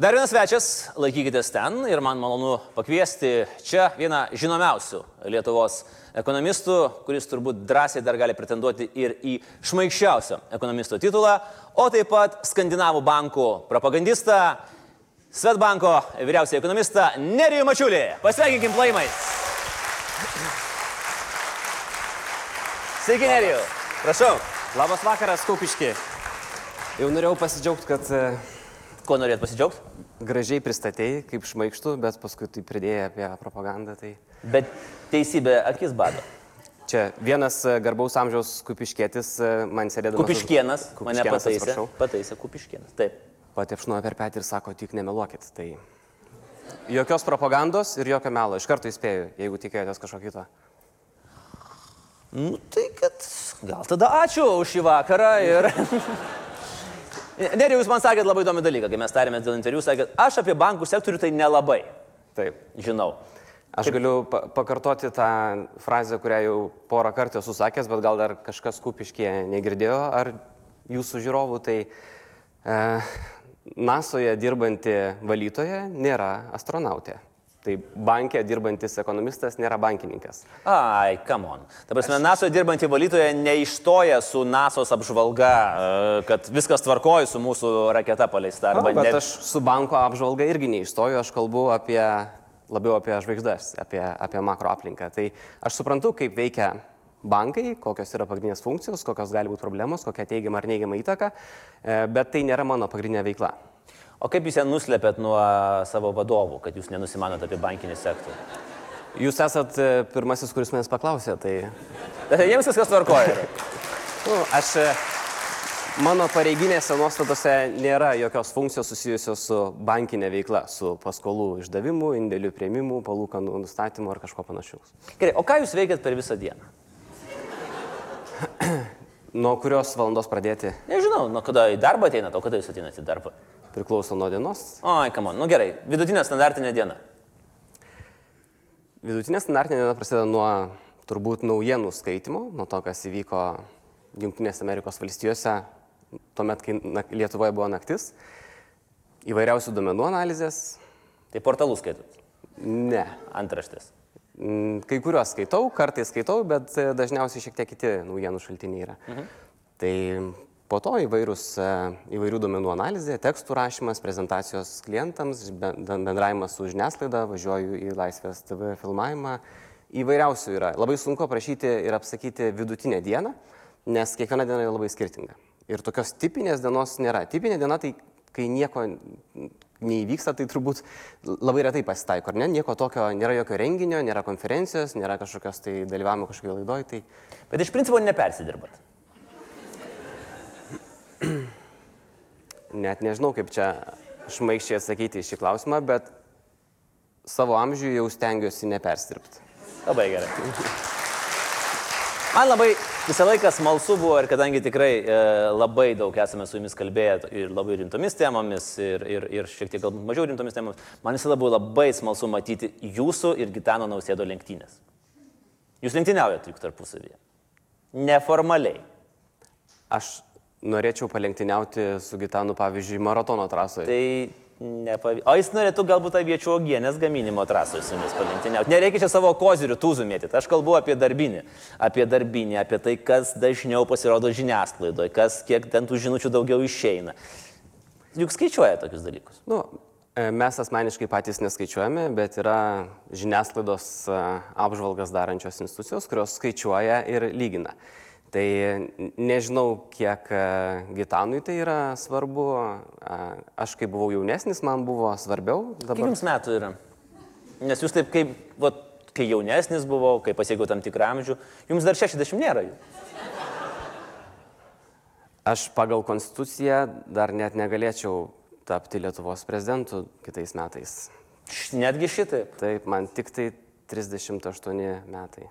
Dar vienas svečias, laikykitės ten ir man malonu pakviesti čia vieną žinomiausių Lietuvos ekonomistų, kuris turbūt drąsiai dar gali pretenduoti ir į šmaikščiausio ekonomisto titulą, o taip pat Skandinavų bankų propagandistą, Svetbanko vyriausiai ekonomistą Nerijų Mačiulį. Pasveikinkim plaimais. Sveiki, Nerijų. Prašau. Labas vakaras, Kaupiški. Jau norėjau pasidžiaugti, kad e, Kuo norėt pasidžiaugti? Gražiai pristatėjai, kaip šmaikštų, bet paskui tai pridėjai apie propagandą. Tai Bet teisybė akis bado. čia vienas e, garbaus amžiaus kupiškėtis e, man sėdėdamas. už- Kupiškienas mane pataisė. atsiprašau, Pataisė Kupiškienas. Taip. Patepšnuoja per petį ir sako, tik nemeluokit. Tai jokios propagandos ir jokio melo. Iš karto įspėju, jeigu tikėjotės kažko kito. Nu, tai kad gal tada ačiū už šį vakarą ir... Neri, jūs man sakėt labai įdomį dalyką, kai mes tarėmės dėl interviu, sakėt, aš apie bankų sektorių tai nelabai Taip. žinau. Aš galiu pa pakartoti tą frazę, kurią jau porą kartų esu sakęs, bet gal dar kažkas kupiškė negirdėjo, ar jūsų žiūrovų, tai e, NASOje dirbanti valytoja nėra astronautė. Tai bankė dirbantis ekonomistas nėra bankininkas. Ai, come on. Ta prasme, NATO dirbantį valytoją neištoja su NASO's apžvalga, e, kad viskas tvarkoja su mūsų raketa paleista. Na, bet ne... aš su banko apžvalga irgi neišstoju, aš kalbu apie, labiau apie žvaigždas, apie, apie makro aplinką. Tai aš suprantu, kaip veikia bankai, kokios yra pagrindinės funkcijos, kokios gali būti problemos, kokia teigiama ar neigiama įtaka, e, bet tai nėra mano pagrindinė veikla. O kaip jūs ją nuslėpėt nuo savo vadovų, kad jūs nenusimanot apie bankinį sektorių? Jūs esat e, pirmasis, kuris manęs paklausė, tai jiems viskas tvarkoja. nu, aš, e, mano pareiginėse nuostatose nėra jokios funkcijos susijusios su bankinė veikla, su paskolų išdavimu, indėlių prieimimu, palūkanų nustatymu ar kažko panašaus. Gerai, o ką jūs veikėt per visą dieną? Nuo kurios valandos pradėti Nežinau, nuo kada į darbą ateinate, o kada jūs ateinate į darbą? Priklauso nuo dienos. Oi, kam on, nu gerai, vidutinė standartinė diena. Vidutinė standartinė diena prasideda nuo turbūt naujienų skaitimo, nuo to, kas įvyko Junktinėse Amerikos valstijose, tuomet, kai Lietuvoje buvo naktis, įvairiausių duomenų analizės. Tai portalus skaitot, Ne. antraštės. Mm, Kai kuriuos skaitau, kartais skaitau, bet e, dažniausiai šiek tiek kiti naujienų šaltiniai yra. Mhm. Tai po to įvairūs, e, įvairių duomenų analizė, tekstų rašymas, prezentacijos klientams, ben- bendravimas su žiniasklaida, važiuoju į Laisvės TV filmavimą. Įvairiausių yra. Labai sunku aprašyti ir apsakyti vidutinę dieną, nes kiekviena diena yra labai skirtinga. Ir tokios tipinės dienos nėra. Tipinė diena tai, kai nieko neįvyksta, tai turbūt labai retai pasitaiko, ar ne? Nieko tokio, nėra jokio renginio, nėra konferencijos, nėra kažkokios tai dalyvavimo kažkokio laidoje. Tai Bet iš principo nepersidirbat. net nežinau, kaip čia šmaikščiai atsakyti į šį klausimą, bet savo amžiuje jau stengiuosi neperstirpti. Labai gerai. Man labai visą laiką smalsu buvo ir kadangi tikrai e, labai daug esame su jumis kalbėję ir labai rimtomis temomis ir, ir, ir šiek tiek galbūt mažiau rimtomis temomis, man visada buvo labai smalsu matyti jūsų ir Gitano nausėdo lenktynės. Jūs lenktyniaujate juk tarpusavyje. Neformaliai. Aš norėčiau palenktyniauti su Gitanu, pavyzdžiui, maratono trasoje. Tai nepavyko. O jis norėtų galbūt aviečių ogienės gaminimo trasoje su jumis palenktyniauti. Nereikia čia savo kozirių tūzų mėtyti. Aš kalbu apie darbinį. Apie darbinį, apie tai, kas dažniau pasirodo žiniasklaidoje, kas kiek ten tų žinučių daugiau išeina. Juk skaičiuoja tokius dalykus. Nu, e, mes asmeniškai patys neskaičiuojame, bet yra žiniasklaidos e, apžvalgas darančios institucijos, kurios skaičiuoja ir lygina. Tai nežinau, kiek e, Gitanui tai yra svarbu. Aš kai buvau jaunesnis, man buvo svarbiau. Kiek Dabar jums metų yra? Nes jūs taip kaip, vat, kai jaunesnis buvau, kai pasiekiau tam tikrą amžių, jums dar 60 nėra jų. aš pagal konstituciją dar net negalėčiau tapti Lietuvos prezidentu kitais metais. Netgi šitaip. Taip, man tik tai 38 metai.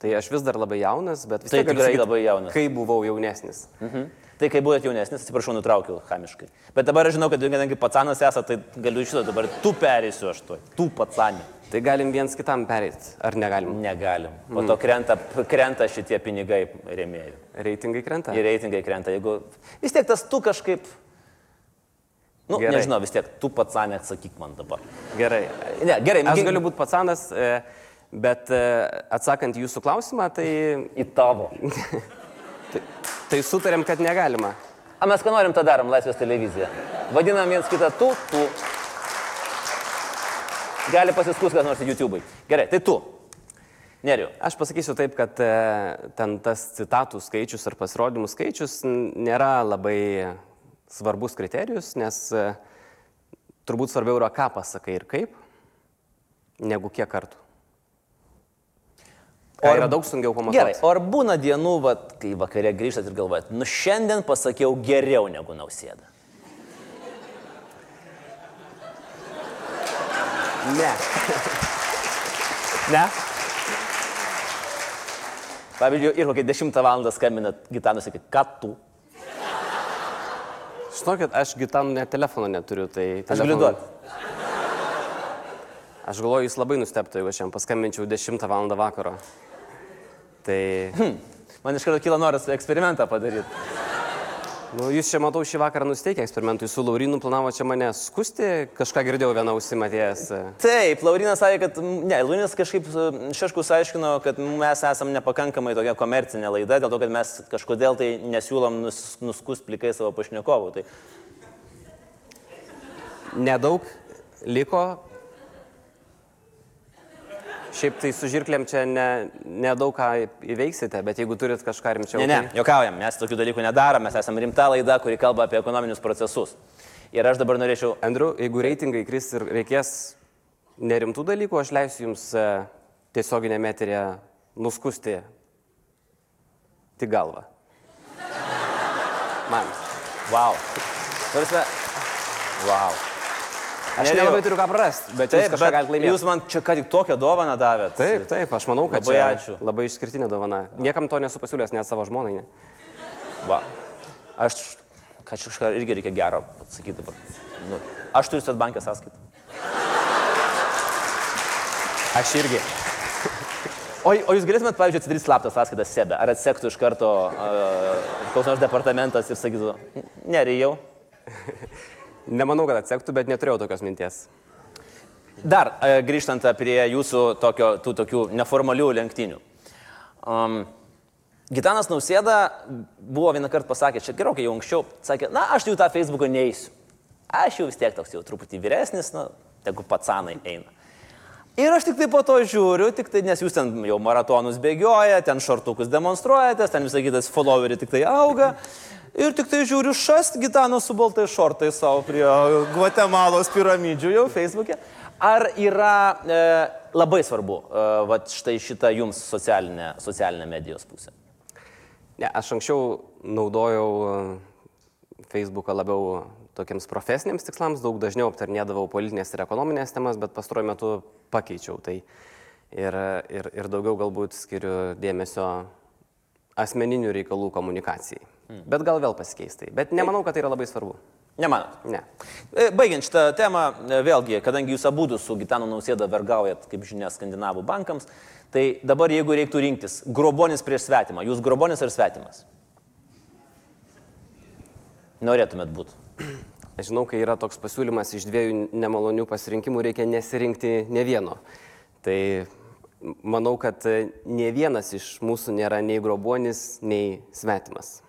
Tai aš vis dar labai jaunas, bet vis Tai tiek galiu tikrai sakyt, labai jaunas. Kai buvau jaunesnis. Mhm. Tai kai buvote jaunesnis, atsiprašau, nutraukiau chamiškai. Bet dabar aš žinau, kad kadangi patsanas esate, tai galiu iš šito dabar tu perėsiu aš tuoj. Tu patsanė. Tai galim viens kitam pereiti, ar negalim? Negalim. Po to krenta, krenta šitie pinigai rėmėjų. Reitingai krenta? Ir reitingai krenta. Jeigu vis tiek tas tu kažkaip Nu, Gerai. nežinau, vis tiek, tu pats neatsakyk man dabar. Gerai. Ne, gerai, Aš mėgink- galiu būti patsanas, e, bet e, atsakant jūsų klausimą, tai, Į tavo. tai, tai sutarėm, kad negalima. A mes ką norim, tą darom, Laisvės televizija. Vadinam viens kitą tu, tu. Gali pasiskus kas nors į YouTube'ai. Gerai, tai tu. Neriu. Aš pasakysiu taip, kad e, ten tas citatų skaičius ar pasirodymų skaičius nėra labai svarbus kriterijus, nes e, turbūt svarbiau yra, ką pasakai ir kaip, negu kiek kartų. Ar- yra daug sunkiau Gerai, pamatuoti. o ar būna dienų, vat, kai vakarė grįžtat ir galvojat, nu šiandien pasakiau geriau negu nausėda. Ne. Ne? Pavyzdžiui, ir kokią 10 val. skambinat gitanus, sakyt, ką tu? Žinokit, aš gitanų net telefono neturiu, tai... Aš galiu duoti. Aš galvoju, jis labai nusteptų, jeigu aš jam paskambinčiau 10 val. vakaro. Tai... Man iš karto kyla noras eksperimentą padaryti. Nu, jūs čia matau šį vakarą nusteikę eksperimentui su Laurinu, planavo čia mane skusti, kažką girdėjau vieną ausimatėjęs. Taip, Laurinas sakė, kad, ne, Laurinas kažkaip Šeškus aiškino, kad mes esame nepakankamai tokia komercinė laida, dėl to, kad mes kažkodėl tai nesiūlom nus, nuskust plikai savo pašnekovų. Tai Nedaug liko. Šiaip tai su žirklėm čia ne- nedaug ką įveiksite, bet jeigu turit kažką rimčiau. Ne, ne, tai- jokaujam, mes tokių dalykų nedarom, mes esame rimta laida, kuri kalba apie ekonominius procesus. Ir aš dabar norėčiau, Andriu, jeigu reitingai kris ir reikės nerimtų dalykų, aš leisiu jums e, tiesioginėme eterėje nuskusti tik galvą. Man. wow. Tarsi, wow. Aš nelabai turiu ką prarasti, bet jūs kažką galite laimėti. jūs man čia ką tik tokią dovaną davėt. Taip, taip, aš manau, kad Labai čia ačiū. labai išskirtinė dovana. Niekam to nesu pasiūlęs, net savo žmonai. Ne. Va. Aš, kažką irgi reikia gero pasakyti dabar. Nu, aš turiu Svetbankės sąskaitą. Aš irgi. O, o jūs galėtumėt, pavyzdžiui, atsidaryti slaptą sąskaitą sebe? Ar atsektų iš karto uh, koks nors departamentas ir sakytų, nerijau? Nemanau, kad atsektų, bet neturėjau tokios minties. Dar uh, grįžtant prie jūsų tokio, tų tokių neformalių lenktynių. Um, Gitanas Nausėda buvo vieną kartą pasakęs, čia gerokai jau anksčiau, sakė, na, aš jau tą Facebooką neįsiu. Aš jau vis tiek toks jau truputį vyresnis, na, tegu patsanai eina. Ir aš tik tai po to žiūriu, tik tai, nes jūs ten jau maratonus bėgioja, ten šortukus demonstruojate, ten visai kitas followeriai tik tai auga. Ir tik tai žiūriu šast gitano su baltai šortai savo prie Guatemalos piramidžių jau Facebook'e. Ar yra e, labai svarbu, e, va štai šita jums socialinė, socialinė medijos pusė? Ne, aš anksčiau naudojau e, Facebooką labiau tokiems profesiniams tikslams, daug dažniau aptarnėdavau politinės ir ekonominės temas, bet pastaruoju metu pakeičiau tai. Ir, ir, ir daugiau galbūt skiriu dėmesio asmeninių reikalų komunikacijai. Hmm. Bet gal vėl pasikeis tai. Bet nemanau, kad tai yra labai svarbu. Nemanot? Ne. E, Baigiant šitą temą, e, vėlgi, kadangi jūs abu su Gitanu Nausėda vergaujat, kaip žinia, skandinavų bankams, tai dabar jeigu reiktų rinktis, grobonis prieš svetimą, jūs grobonis ar svetimas? Norėtumėt būti. Aš žinau, kai yra toks pasiūlymas iš dviejų nemalonių pasirinkimų, reikia nesirinkti ne vieno. Tai manau, kad ne vienas iš mūsų nėra nei grobuonis, nei svetimas.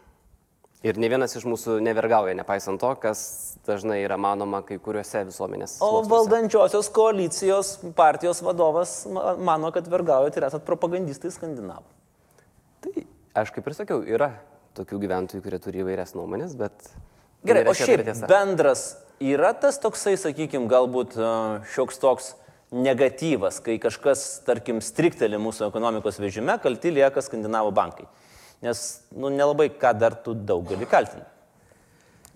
Ir ne vienas iš mūsų nevergauja, nepaisant to, kas dažnai yra manoma kai kuriuose visuomenės. O sluoksniuose. valdančiosios koalicijos partijos vadovas ma- mano, kad vergaujat ir esat propagandistai skandinavų. Tai aš kaip ir sakiau, yra tokių gyventojų, kurie turi įvairias nuomonės, bet... tai Gerai, o šiaip bendras yra tas toksai, sakykime, galbūt e, šioks toks negatyvas, kai kažkas, tarkim, strikteli mūsų ekonomikos vežime, kalti lieka skandinavų bankai. Nes, nu, nelabai ką dar tu daug gali kaltinti.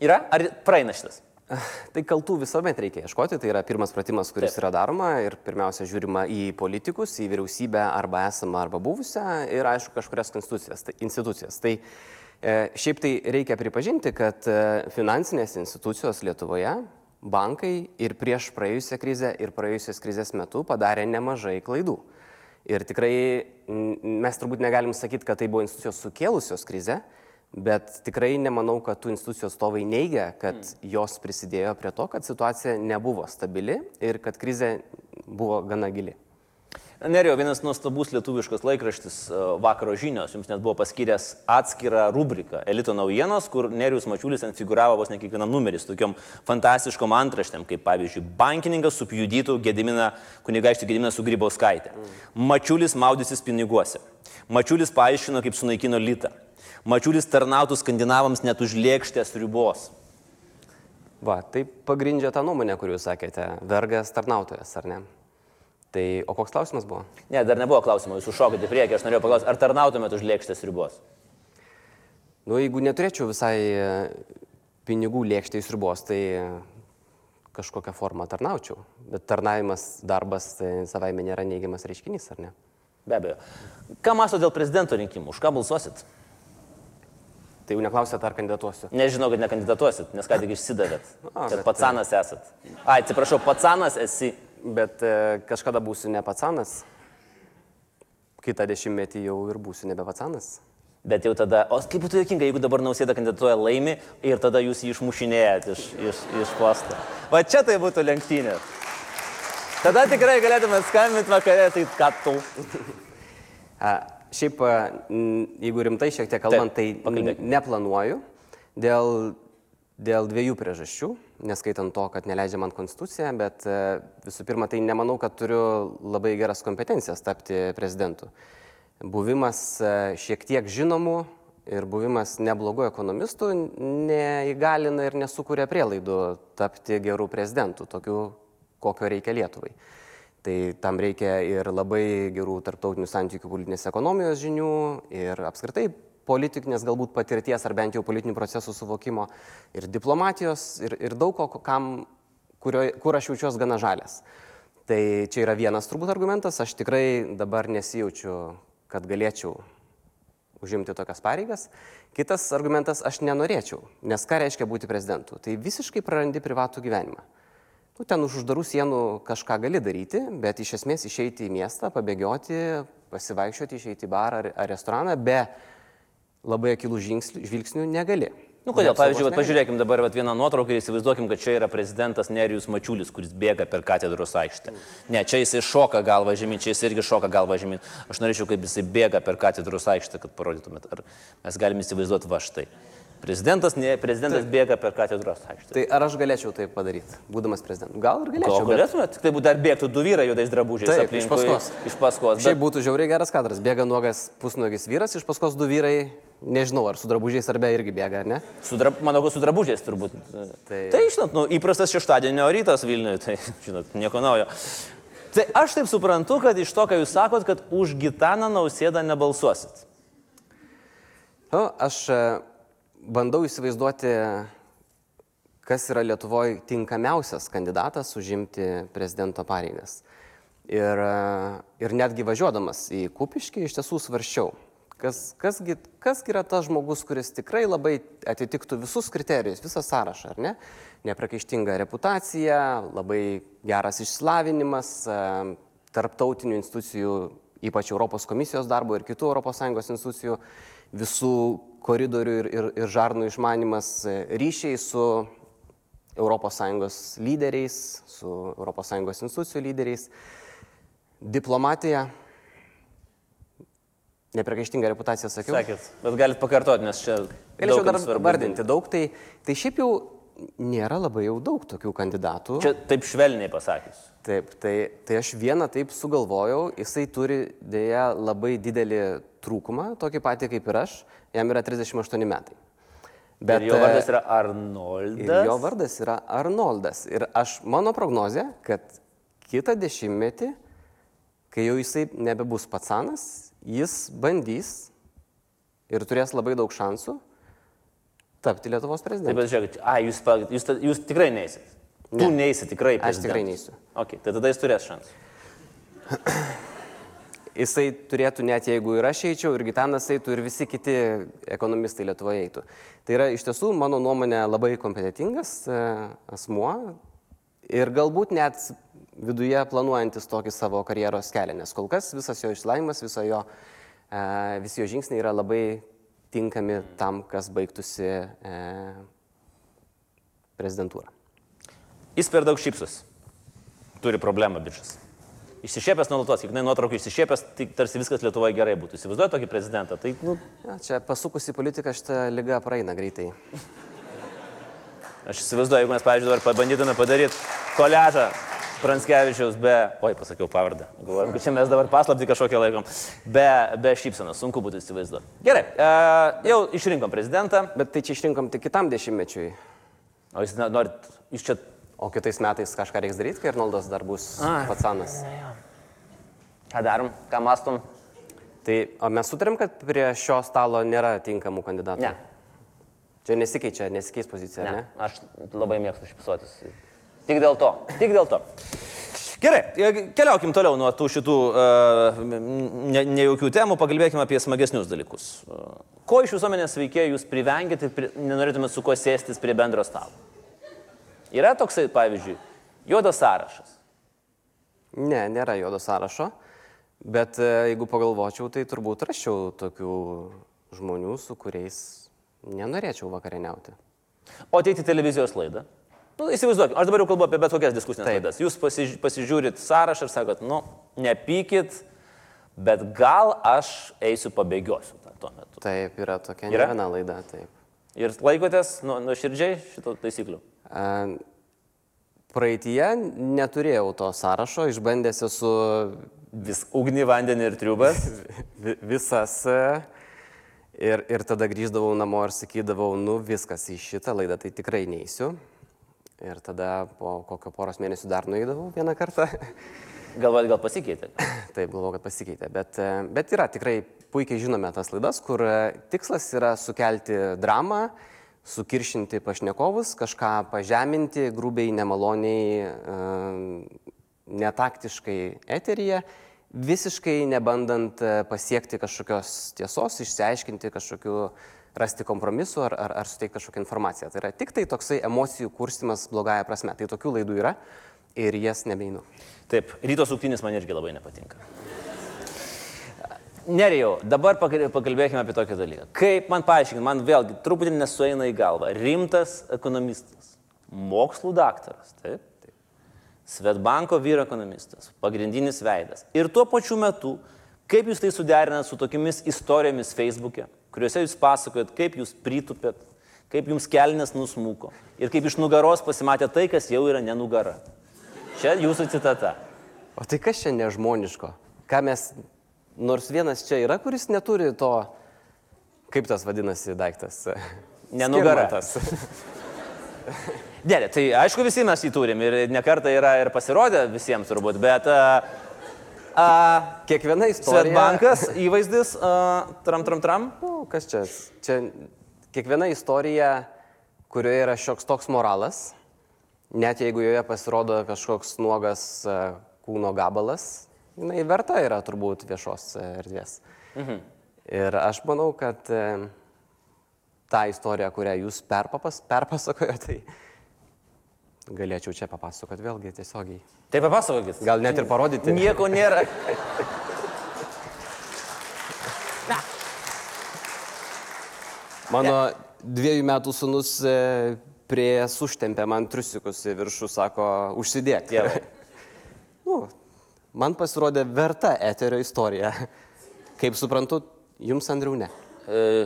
Yra? Ar praeina šitas? Tai kaltų visuomet reikia ieškoti, tai yra pirmas pratimas, kuris Taip. Yra daroma ir pirmiausia žiūrima į politikus, į vyriausybę arba esamą arba buvusią ir aišku kažkurias. Tai, institucijas. tai e, šiaip tai reikia pripažinti, kad e, finansinės institucijos Lietuvoje, bankai ir prieš praėjusią krizę ir praėjusios krizės metu padarė nemažai klaidų. Ir tikrai mes turbūt negalim sakyti, kad tai buvo institucijos sukėlusios krizę, Bet tikrai nemanau, kad tų institucijų atstovai neigia, kad Hmm. jos prisidėjo prie to, kad situacija nebuvo stabili ir kad krizė buvo gana gili. Nerijo, vienas nuostabus lietuviškas laikraštis e, vakaro žinios, jums net buvo paskyręs atskirą rubriką Elito naujienos, kur Nerijus Mačiulis ant figuravo vos ne kiekvienam numeris, tokiom fantastiškom antraštėm, kaip pavyzdžiui, bankininkas supjudytų Gediminą, kunigaikštį Gediminą su Grybauskaitė. Mačiulis maudysis piniguose. Mačiulis paaiškino, kaip sunaikino litą. Mačiulis tarnautų skandinavams net už lėkštės ribos. Va, tai pagrindžia tą nuomonę, kuriuo sakėte, vergas tarnautojas, ar ne? Tai, o koks klausimas buvo? Ne, dar nebuvo klausimo, jūs užšokite į priekį, aš norėjau paklausti, ar tarnautumėte už lėkštės ribos? Nu, jeigu neturėčiau visai e, pinigų lėkštė įsribos, tai e, kažkokią formą tarnaučiau. Bet tarnavimas, darbas tai savaime nėra neigiamas reiškinys, ar ne? Be abejo. Ką masto dėl prezidento rinkimų? Už ką balsuosit? Tai jau neklausėt, ar kandidatuosiu. Nežinau, kad nekandidatuosit, nes ką tik išsidavėt. A, Kad bet- patsanas esat. Ai, atsiprašau, patsanas esi. Bet e, kažkada būsiu ne patsanas. Kitą dešimtmetį jau ir būsiu nebe patsanas. Bet jau tada, o kaip būtų jokinga, jeigu dabar nausėda kandidatuoja laimi ir tada jūs jį išmušinėjat iš, iš, iš posto. Va čia tai būtų lenktynė. Tada tikrai galėtumėt skambinti vakarė, tai ką tu. A, šiaip, jeigu rimtai šiek tiek kalbant, Taip, tai pakalbėkim. n- neplanuoju dėl, dėl dviejų priežasčių, neskaitant to, kad neleidžia man konstitucija, bet e, visų pirma, tai nemanau, kad turiu labai geras kompetencijas tapti prezidentu. Buvimas e, šiek tiek žinomų ir buvimas neblogų ekonomistų neįgalina ir nesukuria prielaidų tapti gerų prezidentų, tokių, kokio reikia Lietuvai. Tai tam reikia ir labai gerų tarptautinių santykių politinės ekonomijos žinių ir apskritai politinės galbūt patirties ar bent jau politinių procesų suvokimo ir diplomatijos ir, ir daug ko, kam, kurio, kur aš jaučiuosi gana žalės. Tai čia yra vienas turbūt argumentas, aš tikrai dabar nesijaučiu, kad galėčiau užimti tokias pareigas. Kitas argumentas, aš nenorėčiau, nes ką reiškia būti prezidentu? Tai visiškai prarandi privatų gyvenimą. Nu, ten už uždarų sienų kažką gali daryti, bet iš esmės išeiti į miestą, pabėgioti, pasivaikščioti, išeiti į barą ar, ar restoraną be labai akilų žvilgsnių negali. Nu kodėl, pavyzdžiui, vat, negali. pažiūrėkim dabar vat, vieną nuotrauką ir įsivaizduokim, kad čia yra prezidentas Nerijus Mačiulis, kuris bėga per katedros aikštę. Ne, čia jisai šoka galva žemyn, čia jisai irgi šoka galva žemyn. Aš norėčiau, kaip jisai bėga per katedros aikštę, kad parodytumėt, ar mes galime įsivaizduoti va štai. Prezidentas, ne, prezidentas tai. bėga per katedros aikštę. Tai ar aš galėčiau tai padaryti, būdamas prezidentu? Gal ir Gal galėčiau. bet tik tai būtų dar bėgtų du vyrai juodais drabužiais. Taip, aplinkui, iš paskos. Iš paskos. Šiaip Bet, būtų žiauriai geras kadras. Bėga nuogas pusnuogis vyras, iš paskos du vyrai, nežinau, ar su drabužiais ar be irgi bėga, ar ne? su drab, manau, kad su drabužiais turbūt. Tai, Tai- tai žinot, nu, įprastas šeštadienio rytas Vilniuje, tai žinot, nieko naujo. Tai aš taip suprantu, kad iš to, ką jūs sakot, kad už Gitaną nausėdą nebalsuosit. Nu, aš e, bandau įsivaizduoti, kas yra Lietuvoje tinkamiausias kandidatas užimti prezidento pareigas. Ir, ir netgi važiuodamas į Kupiškį iš tiesų svarščiau, kas, kasgi, kasgi yra tas žmogus, kuris tikrai labai atitiktų visus kriterijus, visą sąrašą, ar ne? Neprakaištinga reputacija, labai geras išsilavinimas, e, tarptautinių institucijų, ypač Europos komisijos darbo ir kitų ES institucijų, visų koridorių ir, ir, ir žarnų išmanimas, e, ryšiai su ES lyderiais, su ES institucijų lyderiais, diplomatija, neprikaištinga reputacija, sakiau. Sakėt, bet galite pakartoti, nes čia... Galėčiau dar vardinti daug, tai, tai šiaip jau nėra labai jau daug tokių kandidatų. Čia taip švelniai pasakius. Taip, tai, tai aš vieną taip sugalvojau, jisai turi dėja labai didelį trūkumą, tokį patį kaip ir aš, jam yra 38 metai. Bet ir jo e, vardas yra Arnoldas. Jo vardas yra Arnoldas. Ir aš, mano prognozija, kad kitą dešimtmetį, kai jau jisai nebebus patsanas, jis bandys ir turės labai daug šansų tapti Lietuvos Taip, prezidentu. bet žiūrėkit, a, jūs, jūs, jūs tikrai neįsit. Tu Ne. neįsit tikrai. Aš tikrai prezidentas. neisiu. Ok, tai tada jis turės šansų. Jisai turėtų net jeigu ir aš eičiau, ir Gitanas eitų, ir visi kiti ekonomistai Lietuvoje eitų. Tai yra iš tiesų, mano nuomonė, labai kompetitingas e, asmuo ir galbūt net viduje planuojantis tokį savo karjeros kelią, nes kol kas visas jo viso jo, e, visi jo žingsniai yra labai tinkami tam, kas baigtųsi e, prezidentūrą. Jis per daug šypsus. Turi problemą bičias. Išsišėpęs nuolatos, kiekvienai nuotraukai išsišėpęs, tai tarsi viskas Lietuvoje gerai būtų. Įsivaizduoju tokį prezidentą. Tai, nu, Ja, čia pasukus į politiką šitą lygą praeina greitai. aš įsivaizduoju, jeigu mes, pavyzdžiui, dabar pabandytume padaryti koležą Pranskevičiaus be, oi, pasakiau pavardę. Galvojom, kad čia mes dabar paslapti kažkokią laikom. Be, be šypsenos, sunku būtų įsivaizduoti. Gerai, e, jau išrinkom prezidentą. Bet tai čia išrinkom tik kitam dešimtmečiui. O jūs norit, jūs čia O kitais metais kažką reiks daryti, kai Arnoldas dar bus Ai. patsanas. ką darom, ką mastom? Tai o mes sutarėm, kad prie šio stalo nėra tinkamų kandidatų. Ne. Čia nesikeičia, nesikeis pozicija, ne? Ne, ne? aš labai mėgstu šypsotis. Tik dėl to. Tik dėl to. Gerai, e, keliaukim toliau nuo tų šitų uh, ne, nejaukių temų, pakalbėkime apie smagesnius dalykus. Uh, ko iš visuomenės veikėjų jūs privengėte ir pri, nenorėtumėte su kuo sėstis prie bendro stalo? Yra toksai, pavyzdžiui, juodas sąrašas. Ne, nėra juodo sąrašo. Bet e, jeigu pagalvočiau, tai turbūt raščiau tokių žmonių, su kuriais nenorėčiau vakarieniauti. O ateiti televizijos laidą. Nu, įsivaizduokit, aš dabar jau kalbu apie bet kokias diskusinės Taip. laidas. Jūs pasiž, pasižiūrit sąrašą ir sakot, nu, nepykit, bet gal aš eisiu pabėgiosiu tuo metu. Taip, yra tokia ne viena laida, taip. Ir laikotės nu, nuoširdžiai šito taisyklių. Praeitie neturėjau to sąrašo, išbandęs esu Vis ugnį, vandenį ir triubas. vi- visas e, ir, ir tada grįždavau namo ir sakydavau, nu viskas į šitą laidą tai tikrai neįsiu. Ir tada po kokio poros mėnesių dar nueidavau vieną kartą. Galvojat, gal pasikeitė? Taip, galvoju, kad pasikeitė. Bet, e, bet yra tikrai puikiai žinome tas laidas, kur e, tikslas yra sukelti dramą, sukiršinti pašnekovus, kažką pažeminti, grubiai, nemaloniai, e, netaktiškai eteryje, visiškai nebandant e, pasiekti kažkokios tiesos, išsiaiškinti kažkokių, rasti kompromisų ar, ar, ar suteikti kažkokią informaciją. Tai yra tik tai toksai emocijų kurstimas blogąją prasme. Tai tokių laidų yra ir jas nebeinu. Taip, ryto suktinis man irgi labai nepatinka. Nerijau, dabar pakal- pakalbėkime apie tokį dalyką. Kaip man paaiškinti, man vėlgi truputį nesueina į galvą. Rimtas ekonomistas, mokslų daktaras, taip? taip. Svetbanko vyro ekonomistas, pagrindinis veidas. Ir tuo pačiu metu, kaip jūs tai suderinate su tokiamis istorijomis Facebook'e, kuriuose jūs pasakojat, kaip jūs pritupėt, kaip jums kelnes nusmuko ir kaip iš nugaros pasimatė tai, kas jau yra nenugara. Čia jūsų citata. O tai kas čia nežmoniško? Ką mes, nors vienas čia yra, kuris neturi to, kaip tas vadinasi daiktas? Nenugara. Skirmantas. Ne, ne, tai aišku, visi mes jį turim ir nekarta yra ir pasirodę visiems turbūt, bet uh, uh, Kiekviena istorija. Svetbankas įvaizdis, uh, tram, tram, tram. Nu, kas čia? Čia kiekviena istorija, kurioje yra šioks toks moralas, net jeigu joje pasirodo kažkoks nuogas e, kūno gabalas, jinai verta yra turbūt viešos e, erdvės. Mhm. Ir aš manau, kad e, tą istoriją, kurią jūs perpapas, perpasakojote, tai galėčiau čia papasakoti vėlgi tiesiogiai. Tai papasakokit. Gal net ir parodyti. Nieko nėra. Mano dviejų metų sunus e, prie užtempė man trusikus į viršų, sako, užsidėk. Dievai. Man pasirodė verta eterio istorija. Kaip suprantu, jums Andriau ne. E,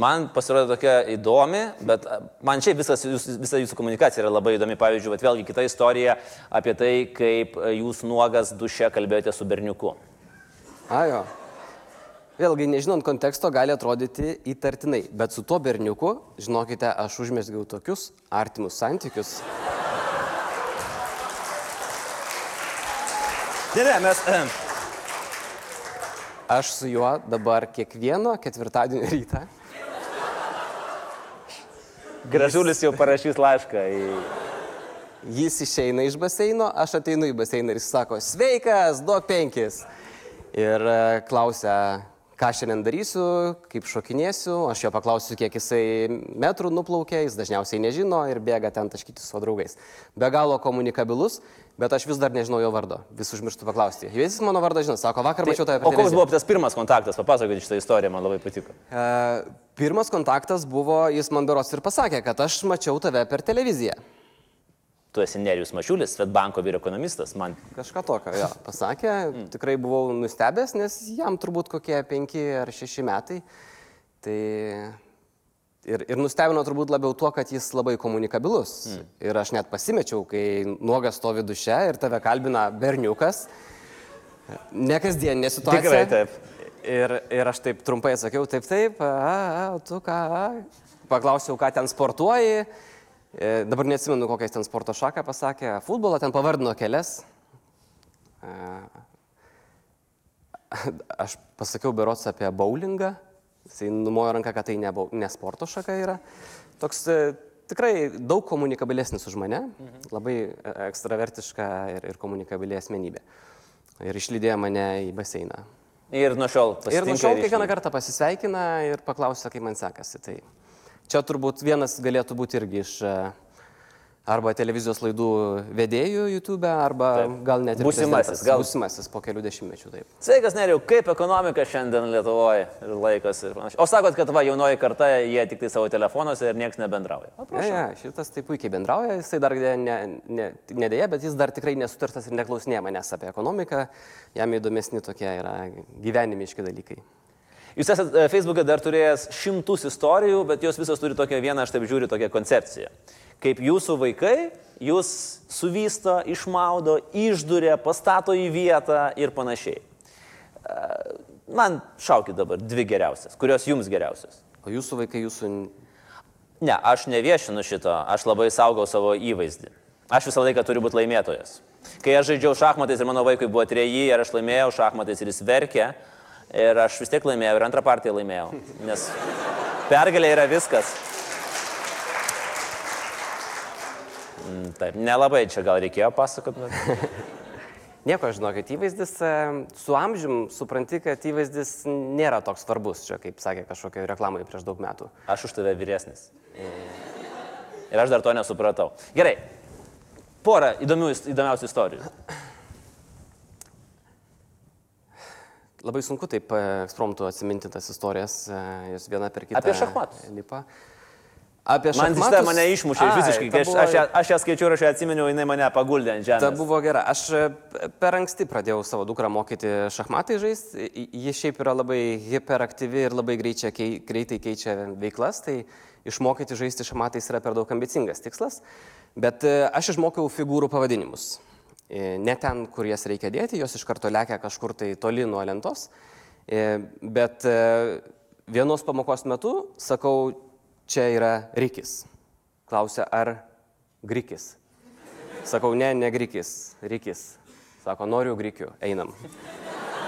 Man pasirodė tokia įdomi, bet a, man šiaip visas, jūs, visa jūsų komunikacija yra labai įdomi. Pavyzdžiui, vat vėlgi kita istorija apie tai, kaip e, jūs nuogas duše kalbėjote su berniuku. Ajo. Vėlgi, nežinant konteksto, gali atrodyti įtartinai, bet su tuo berniuku, žinokite, aš užmesgiau tokius artimus santykius. Ne, ne, mes. E, Aš su juo dabar kiekvieno ketvirtadienio rytą gražulis jau parašys laišką į... Jis išeina iš baseino, aš ateinu į baseiną ir jis sako, sveikas, duok penkis. Ir e, klausia, ką šiandien darysiu, kaip šokinėsiu, aš jo paklausiu, kiek jisai metrų nuplaukė, jis dažniausiai nežino ir bėga ten taškyti su draugais. Be galo komunikabilus, bet aš vis dar nežinau jo vardo, vis užmirštu paklausti. Jis mano vardą žino, sako, vakar mačiau tave. O koks buvo tas pirmas kontaktas, papasakokit šitą istoriją, man labai patiko. E, pirmas kontaktas buvo, jis man beros ir pasakė, kad aš mačiau tave per televiziją. Tu esi Nerijus Mačiulis, Svetbanko vyr ekonomistas, man. Kažką tokio, jo, pasakė, tikrai buvau nustebęs, nes jam turbūt kokie penki ar šeši metai. Tai ir, ir nustebino turbūt labiau tuo, kad jis labai komunikabilus. Mm. Ir aš net pasimečiau, kai nuogas stovi duše ir tave kalbina berniukas. Ne kasdienė situacija. Tikrai taip. Ir, ir aš taip trumpai atsakiau, taip, taip, a, a, tu ką, a. paklausiau, ką ten sportuoji. E, dabar neatsimenu, kokią ten sporto šaką pasakė. Futbolą ten pavardino kelias. E, aš pasakiau berots apie bowlingą. Jisai numojo ranką, kad tai ne, ne sporto šaka yra. Toks e, tikrai daug komunikabilesnis už mane. Mhm. Labai ekstravertiška ir, ir komunikabilė asmenybė. Ir išlydėjo mane į baseiną. Ir nuo šiol pasisveikina. Ir nuo šiol kiekvieną kartą pasisveikina ir paklausia, kaip man sekasi. Tai Čia turbūt vienas galėtų būti irgi iš e, arba televizijos laidų vedėjų YouTube, arba taip. gal net ir būsimasis. Gal būsimasis po kelių dešimtmečių. Taip. Sveikas, Neriau, kaip ekonomika šiandien Lietuvoje ir laikas ir panašiai. O sakot, kad va, jaunoji karta, jie tik tai savo telefonuose ir niekas nebendrauja. Ne, ne, šitas taip puikiai bendrauja, jisai dar ne, ne, nedėja, bet jis dar tikrai nesutartas ir neklausinėja manęs apie ekonomiką, jam įdomesni tokie yra gyvenimiški dalykai. Jūs esate Facebook'e dar turėjęs šimtus istorijų, bet jos visos turi tokią vieną, aš taip žiūriu, tokią koncepciją. Kaip jūsų vaikai jūs suvysto, išmaudo, išdurė, pastato į vietą ir panašiai. E, man šaukit dabar dvi geriausias, kurios jums geriausios. O jūsų vaikai jūsų... Ne, aš neviešinu šito, aš labai saugau savo įvaizdį. Aš visą laiką turiu būti laimėtojas. Kai aš žaidžiau šachmatais ir mano vaikui buvo treji ir aš laimėjau šachmatais ir jis verkė, Ir aš vis tiek laimėjau ir antrą partiją laimėjau. Nes pergalė yra viskas. Mm, taip, nelabai čia gal reikėjo pasakot. Bet... Nieko, žinokit, įvaizdis e, su amžium supranti, kad įvaizdis nėra toks svarbus, čia kaip sakė kažkokia reklamai prieš daug metų. Aš už tave vyresnis. Ir aš dar to nesupratau. Gerai, porą įdomių, įdomiausių istorijų. Labai sunku taip e, ekspromtų atsiminti tas istorijas, e, jos viena per kitą. Apie šachmatus. Lipa. Apie šachmatus. Man šitą mane išmušė Ai, visiškai. Kai buvo... aš, aš, aš ją skaičiau ir aš ją atsiminiau, jinai mane paguldė ant žemės. Ta buvo gera. Aš e, per anksti pradėjau savo dukrą mokyti šachmatai žaisti. Ji šiaip yra labai hiperaktyvi ir labai greičia, kei, greitai keičia veiklas, tai išmokyti žaisti šachmatais yra per daug ambicingas tikslas. Bet aš išmokiau figūrų pavadinimus. E, ne ten, kur jas reikia dėti, jos iš karto lekia kažkur tai toli nuo lentos. E, bet e, vienos pamokos metu sakau, čia yra rikis. Klausia, ar grikis. Sakau, ne, ne grikis, rikis. Sako, noriu grikių, einam.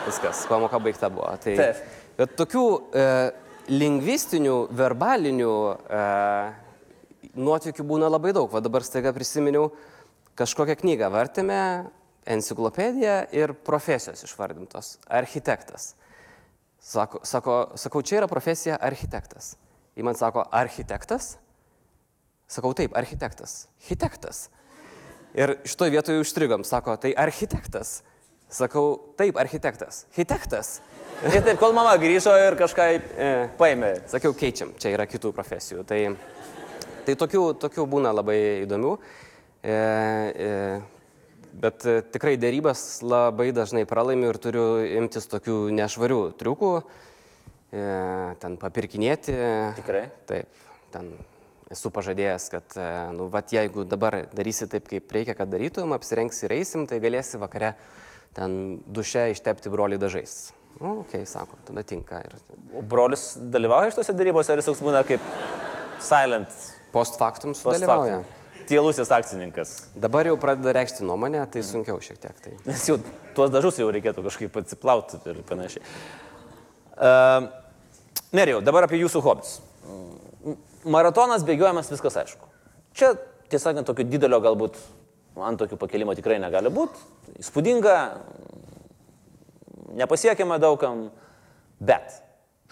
Viskas, pamoka baigta buvo. Tai, Taip. bet tokių e, lingvistinių, verbalinių e, nuotykių būna labai daug. Va dabar staiga prisiminiau, kažkokią knygą vartėme, enciklopediją ir profesijos išvardintos. Architektas. Sako, sako, sakau, čia yra profesija architektas. Į man sako, architektas? Sakau, taip, architektas. Architektas. Ir šitoje vietoje užstrigom, sako, tai architektas. Sakau, taip, architektas. Architektas. Ir taip, kol mama grįžo ir kažką e, paėmė. Sakiau, keičiam, čia yra kitų profesijų. Tai, tai tokių, tokių būna labai įdomių. E, e, bet e, tikrai dėrybas labai dažnai pralaimiu ir turiu imtis tokių nešvarių triukų, ten papirkinėti. Tikrai? Taip, ten esu pažadėjęs, kad, nu, vat, jeigu dabar darysi taip, kaip reikia, kad darytum, apsirengsi ir eisim, tai galėsi vakare ten duše ištepti brolių dažais. Nu, okei, okay, sako, tada tinka. Ir... O brolis dalyvauja iš tose darybose, ar jis toks būna kaip silent? Post factum sudalyvauja. Post factum tylusis akcininkas. Dabar jau pradeda reikšti nuomonę, tai sunkiau šiek tiek. Tai. Nes jau tuos dažus jau reikėtų kažkaip atsiplauti ir panašiai. Uh, Nerijau, dabar apie jūsų hobius. Maratonas bėgiojamas, viskas aišku. Čia, tiesą sakant, tokio didelio galbūt ant tokių pakelimo tikrai negali būti. Įspūdinga, nepasiekiama daugam, Bet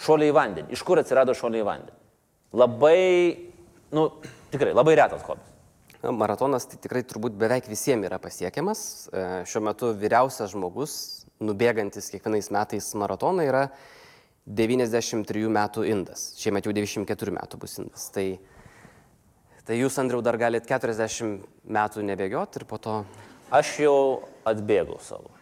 šuoliai į vandenį. Iš kur atsirado šuoliai į vandenį? Labai, nu, tikrai labai retas hobis. Na, Maratonas tai tikrai turbūt beveik visiems yra pasiekiamas. E, Šiuo metu vyriausias žmogus, nubėgantis kiekvienais metais maratoną, yra 93 metų indas. Šiemet jau 94 metų bus indas. Tai, tai jūs, Andriau, dar galit 40 metų nebėgioti ir po to... Aš jau atbėgau savo.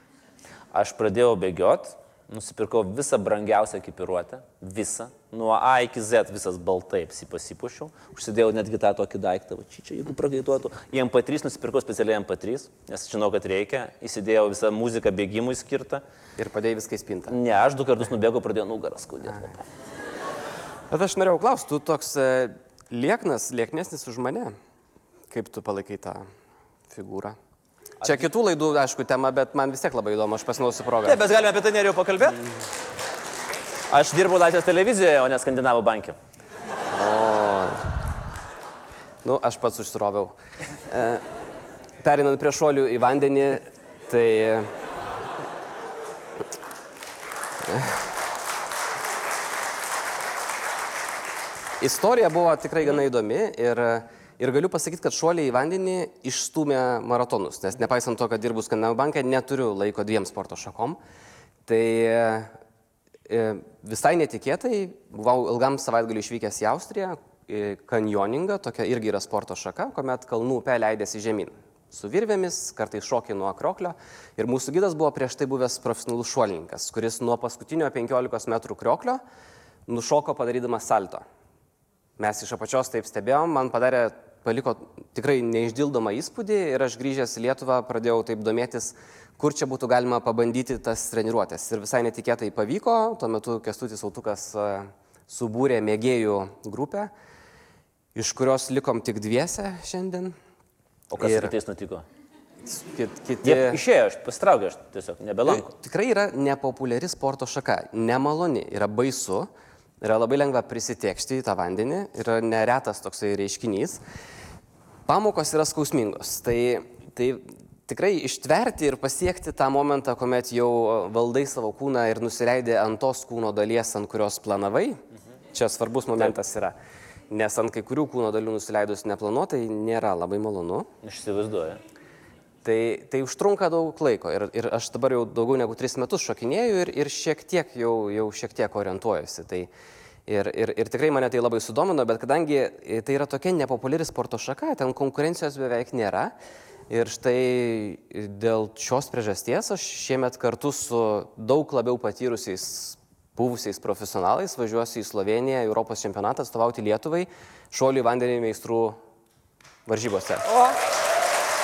Aš pradėjau bėgioti, nusipirkau visą brangiausią ekipiruotę, visą, nuo A iki Z visas baltai pasipasipušiau, užsidėjau netgi tą tokį daiktą, va, čia, čia jeigu pragaituotų, į MP3 nusipirkau specialiai MP3, nes žinau, kad reikia, įsidėjau visą muziką bėgimui skirtą. Ir padėjai viską į spintą. Ne, aš du kartus nubėgau, pradėjau nugarą skaudėti. Bet aš norėjau klausti, tu toks e, lieknas, lieknesnis už mane. Kaip tu palaikai tą figūrą? Čia kitų laidų, aišku, tema, bet man vis tiek labai įdomu, aš pasinausiu progą. Taip, mes galime apie tai neriau pakalbėti. Aš dirbu Latvijos televizijoje, o ne Skandinavų bankė. Nu, aš pats užsiroviau. E, perinant prie šuolių į vandenį, tai... Istorija buvo tikrai gana įdomi ir, ir galiu pasakyti, kad šuoliai į vandenį išstumė maratonus, nes nepaisant to, kad dirbu Skandinavų banke, neturiu laiko dviem sporto šakom. Tai e, visai netikėtai buvau ilgam savaitgaliu išvykęs į Austriją, į kanjoningą, tokia irgi yra sporto šaka, kuomet kalnų upė leidėsi žemyn. Su virvėmis, kartais šokiai nuo krioklio. Ir mūsų gidas buvo prieš tai buvęs profesionalus šuolininkas, kuris nuo paskutinio 15 m krioklio nušoko padarydamas salto. Mes iš apačios taip stebėjom, man padarė, paliko tikrai neišdildomą įspūdį ir aš grįžęs į Lietuvą pradėjau taip domėtis, kur čia būtų galima pabandyti tas treniruotės. Ir visai netikėtai pavyko, tuo metu Kestutis Autukas e, subūrė mėgėjų grupę, iš kurios likom tik dviese šiandien. O kas Ir- kitais nutiko? Kit, kiti... Jie išėjo, aš pasitraukiau, aš tiesiog nebelankau. Tikrai yra nepopuliari sporto šaka, nemaloni, yra baisu, yra labai lengva prisitekšti į tą vandenį, yra neretas toksai reiškinys. Pamokos yra skausmingos, tai, tai tikrai ištverti ir pasiekti tą momentą, kuomet jau valdai savo kūną ir nusileidai ant tos kūno dalies, ant kurios planavai, čia svarbus momentas yra. Nes ant kai kurių kūno dalių nusileidus neplanuotai nėra labai malonu. Aš įsivaizduoju. Tai, tai užtrunka daug laiko ir, ir aš dabar jau daugiau negu tris metus šokinėju ir, ir šiek tiek jau, jau šiek tiek orientuojuosi. Tai, ir, ir, ir tikrai mane tai labai sudomino, bet kadangi tai yra tokia nepopuliari sporto šaka, ten konkurencijos beveik nėra. Ir štai dėl šios priežasties aš šiemet kartu su daug labiau patyrusiais buvusiais profesionalais važiuosiu į Sloveniją, Europos čempionatą atstovauti Lietuvai šuolių vandenį meistrų varžybose. O,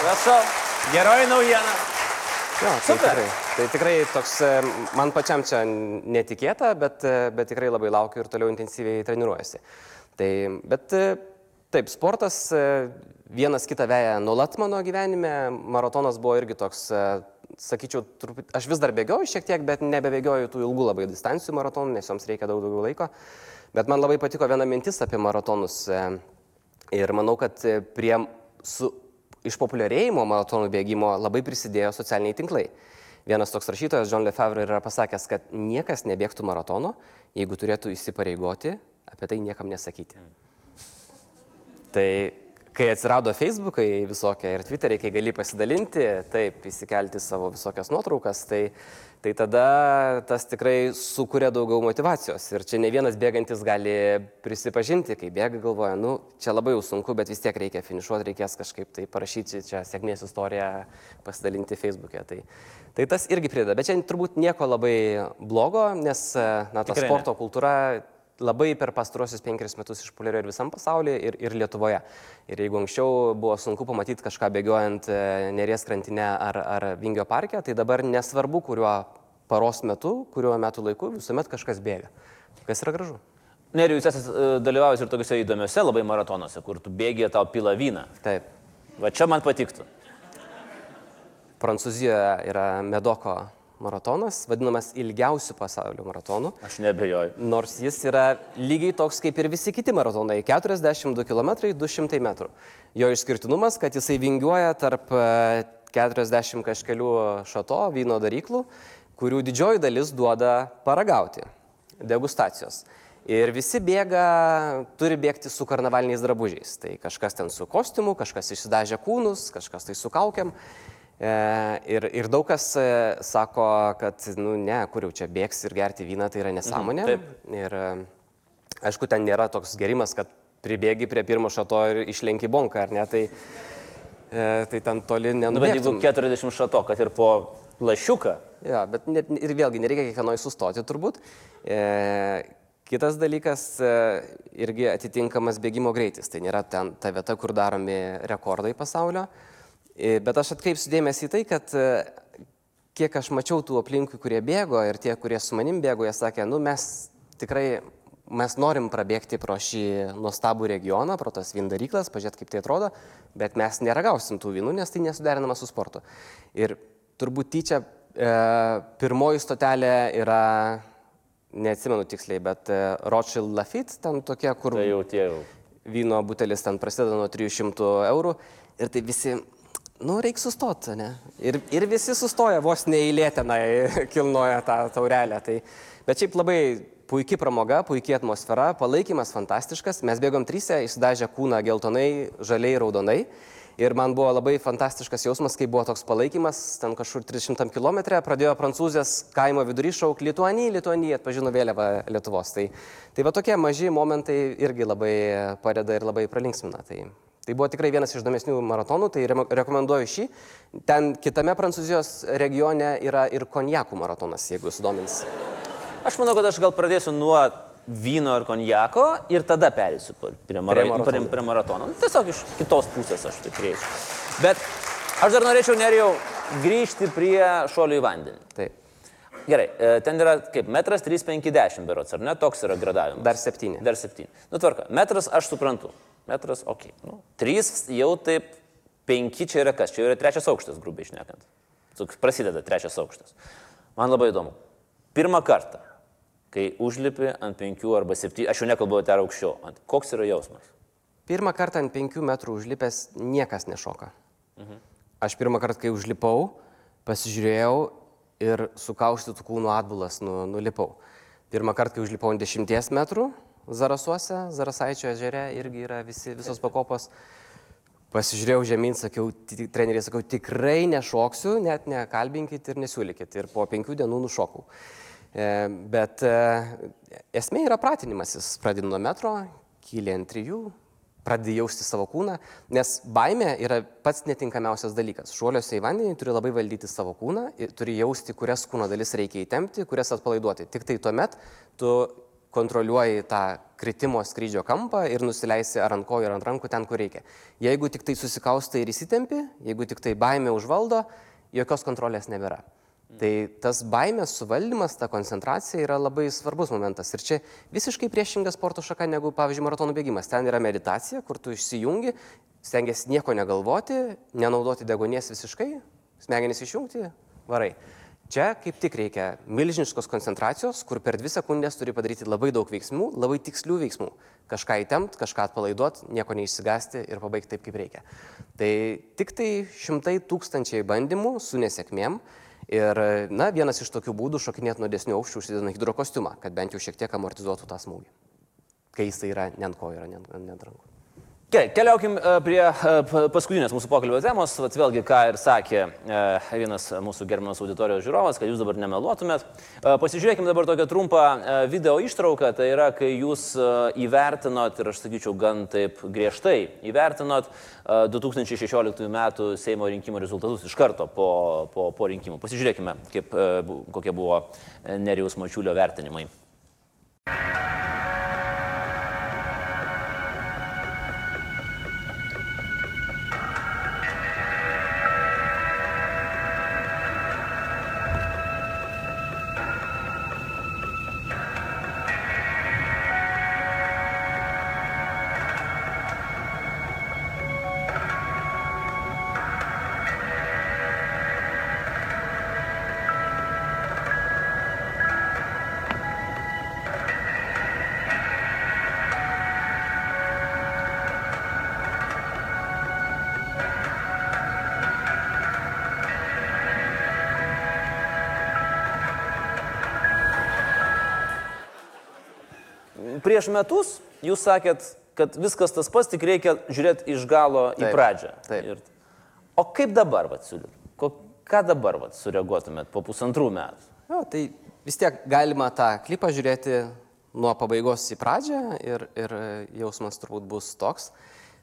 prašau, geroji naujiena. Jo, tai Super. tikrai, tai tikrai toks, e, man pačiam čia netikėta, bet, e, bet tikrai labai laukiu ir toliau intensyviai treniruojasi. Tai, bet e, taip, sportas vienas kitą veja nuolat mano gyvenime, maratonas buvo irgi toks, sakyčiau, truputį, aš vis dar bėgioju šiek tiek, bet nebebėgioju tų ilgų labai distancijų maratonų, nes joms reikia daug daugiau laiko. Bet man labai patiko viena mintis apie maratonus. Ir manau, kad prie su išpopuliarėjimo maratonų bėgimo labai prisidėjo socialiniai tinklai. Vienas toks rašytojas, John Lefebvre, yra pasakęs, kad niekas nebėgtų maratono, jeigu turėtų įsipareigoti apie tai niekam nesakyti. Tai kai atsirado Facebookai visokie ir Twitteriai, kai gali pasidalinti, taip, įsikelti savo visokias nuotraukas, tai, tai tada tas tikrai sukuria daugiau motivacijos. Ir čia ne vienas bėgantis gali prisipažinti, kai bėga galvoja, nu, čia labai jau sunku, bet vis tiek reikia finišuoti, reikės kažkaip tai parašyti čia sėkmės istoriją, pasidalinti Facebook'e. Tai, tai tas irgi prideda. Bet čia turbūt nieko labai blogo, nes na, ta Tikrai ne. sporto kultūra labai per pastarosius penkerius metus išpopuliarėjo ir visam pasaulyje, ir, ir Lietuvoje. Ir jeigu anksčiau buvo sunku pamatyti kažką bėgiojant e, Neries krantinę ar, ar Vingio parke, tai dabar nesvarbu, kuriuo paros metu, kuriuo metų laiku, visuomet kažkas bėga. Kas yra gražu. Neriu, jūs esate dalyvavęs ir tokiuose įdomiuose labai maratonuose, kur tu bėgi tau pila vyną. Taip. Va čia man patiktų. Prancūzijoje yra Medoko maratonas, vadinamas ilgiausiu pasaulio maratonu. Aš nebejoju. Nors jis yra lygiai toks kaip ir visi kiti maratonai - 42 km 200 m. Jo išskirtinumas, kad jisai vingiuoja tarp e, 40 kažkelių šato vyno daryklų, kurių didžioji dalis duoda paragauti. degustacijos. Ir visi bėga, turi bėgti su karnavaliniais drabužiais. Tai kažkas ten su kostiumu, kažkas išsidažė kūnus, kažkas tai su kaukiam. E, ir, ir daug kas e, sako, kad, nu ne, kur jau čia bėgs ir gerti vyną, tai yra nesąmonė. Mhm, ir e, aišku, ten nėra toks gerimas, kad pribėgi prie pirmo šato ir išlenki bonką, ar ne? Tai, e, tai ten toli Nu, bet jeigu nenubėgtum. 40 šato, kad ir po lašiuką, Ja, bet net, ir vėlgi nereikia kiekvienoj sustoti turbūt. E, kitas dalykas e, irgi atitinkamas bėgimo greitis. Tai nėra ten ta vieta, kur daromi rekordai pasaulio. E, bet aš atkreipsiu dėmesį į tai, kad e, kiek aš mačiau tų aplinkui, kurie bėgo ir tie, kurie su manim bėgo, jie sakė, nu mes tikrai, mes norim prabėgti pro šį nuostabų regioną, pro tas vindaryklas, pažiūrėti, kaip tai atrodo, bet mes neragausim tų vynų, nes tai nesuderinama su sportu. Ir turbūt tyčia e, pirmoji stotelė yra, neatsimenu tiksliai, bet e, Rothschild Lafitte, ten tokia, kur tai jau tie jau. vyno butelis ten prasideda nuo 300 eurų ir tai visi, nu, reikia sustoti, ne? Ir, ir visi sustoja, vos neįlėtinai kilnoja tą taurelę. Tai, bet šiaip labai puikia pramoga, puikia atmosfera, palaikymas fantastiškas. Mes bėgom trysia, išsidažę kūną geltonai, žaliai, raudonai. Ir man buvo labai fantastiškas jausmas, kai buvo toks palaikymas, ten kažkur 300 km, pradėjo prancūzės kaimo vidury šauk Lietuanį, Lietuanį atpažino vėliavą Lietuvos. Tai, tai va tokie maži momentai irgi labai padeda ir labai pralinksmina. Tai, tai buvo tikrai vienas iš įdomesnių maratonų, tai remo- rekomenduoju šį. Ten kitame Prancūzijos regione yra ir konjakų maratonas, jeigu sudomins. Aš manau, kad aš gal pradėsiu nuo vyno ir konjako ir tada perėsiu prie, mara, Prie prie, maratono. prie, maratono. Nu, Tiesiog iš kitos pusės aš tai prieisiu. Bet aš dar norėčiau, nerijau, grįžti prie šuolių į vandenį. Taip, Gerai, e, ten yra kaip metras 350 berots, ar ne? Toks yra gradavimas. dar septyni. Dar 7. Nu, tvarka. Metras aš suprantu. Metras, ok. Nu, 3 jau taip, 5 čia yra kas? Čia yra trečias aukštas, grubiai išnekant. Prasideda trečias aukštas. Man labai įdomu. Pirmą kartą, kai užlipi ant 5 arba 7, aš jau nekalbu dar aukščiau, ant, koks yra jausmas? Pirmą kartą ant penkių metrų užlipęs niekas nešoka. Aš pirmą kartą, kai užlipau, pasižiūrėjau ir sukaustytų kūnų atbulas nu, nulipau. Pirmą kartą, kai užlipau ant dešimties metrų Zarasuose, Zarasaičio ežere, irgi yra visi, visos pakopos. Pasižiūrėjau žemyn, sakiau, treneriai, sakau, tikrai nešoksiu, net nekalbinkit ir nesiūlykit. Ir po penkių dienų nušokau. E, Bet e, esmė yra pratinimasis. Pradedi nuo metro, kyli ant trijų, pradedi jausti savo kūną, nes baime yra pats netinkamiausias dalykas. Šuoliuose į vandenį turi labai valdyti savo kūną, turi jausti, kurias kūno dalis reikia įtempti, kurias atpalaiduoti. Tik tai tuomet tu kontroliuoji tą kritimo skrydžio kampą ir nusileisi ar ant kojų, ar ant rankų ten, kur reikia. Jeigu tik tai susikaustai ir įsitempi, jeigu tik tai baimė užvaldo, jokios kontrolės nebėra. Tai tas baimės suvaldymas, ta koncentracija yra labai svarbus momentas. Ir čia visiškai priešinga sporto šaka negu, pavyzdžiui, maratonų bėgimas. Ten yra meditacija, kur tu išsijungi, stengiasi nieko negalvoti, nenaudoti degonės visiškai, smegenys išjungti, varai. Čia kaip tik reikia milžiniškos koncentracijos, kur per dvi sekundės turi padaryti labai daug veiksmų, labai tikslių veiksmų. Kažką įtempt, kažką atpalaiduoti, nieko neišsigasti ir pabaigti taip, kaip reikia. Tai tik tai šimtai tūkstančiai bandymų su nesėkmėm. Ir, na, vienas iš tokių būdų šokinėti nuo desnių aukščių užsidedant hidrokostiumą, kad bent jau šiek tiek amortizuotų tą smūgį. Kai jis tai yra ne ant kojų, yra ne ant rankų. Gerai, keliaukim e, prie e, paskutinės mūsų pokalbio temos. Vat vėlgi, ką ir sakė e, vienas mūsų gerbiamas auditorijos žiūrovas, kad jūs dabar nemeluotumėt. Pasižiūrėkime dabar tokią trumpą video ištrauką. Tai yra, kai jūs įvertinot, ir aš sakyčiau, gan taip griežtai įvertinot e, 2016 m. Seimo rinkimų rezultatus iš karto po, po, po rinkimų. Pasižiūrėkime, kaip, kokie buvo Nerijus Mačiulio vertinimai. Prieš metus jūs sakėt, kad viskas tas pats, tik reikia žiūrėti iš galo į Taip, pradžią. taip. Ir, o kaip dabar, vat, siūlyt? Ko, ką dabar vat, sureaguotumėt po pusantrų metų? Jo, tai vis tiek galima tą klipą žiūrėti nuo pabaigos į pradžią ir, ir jausmas turbūt bus toks.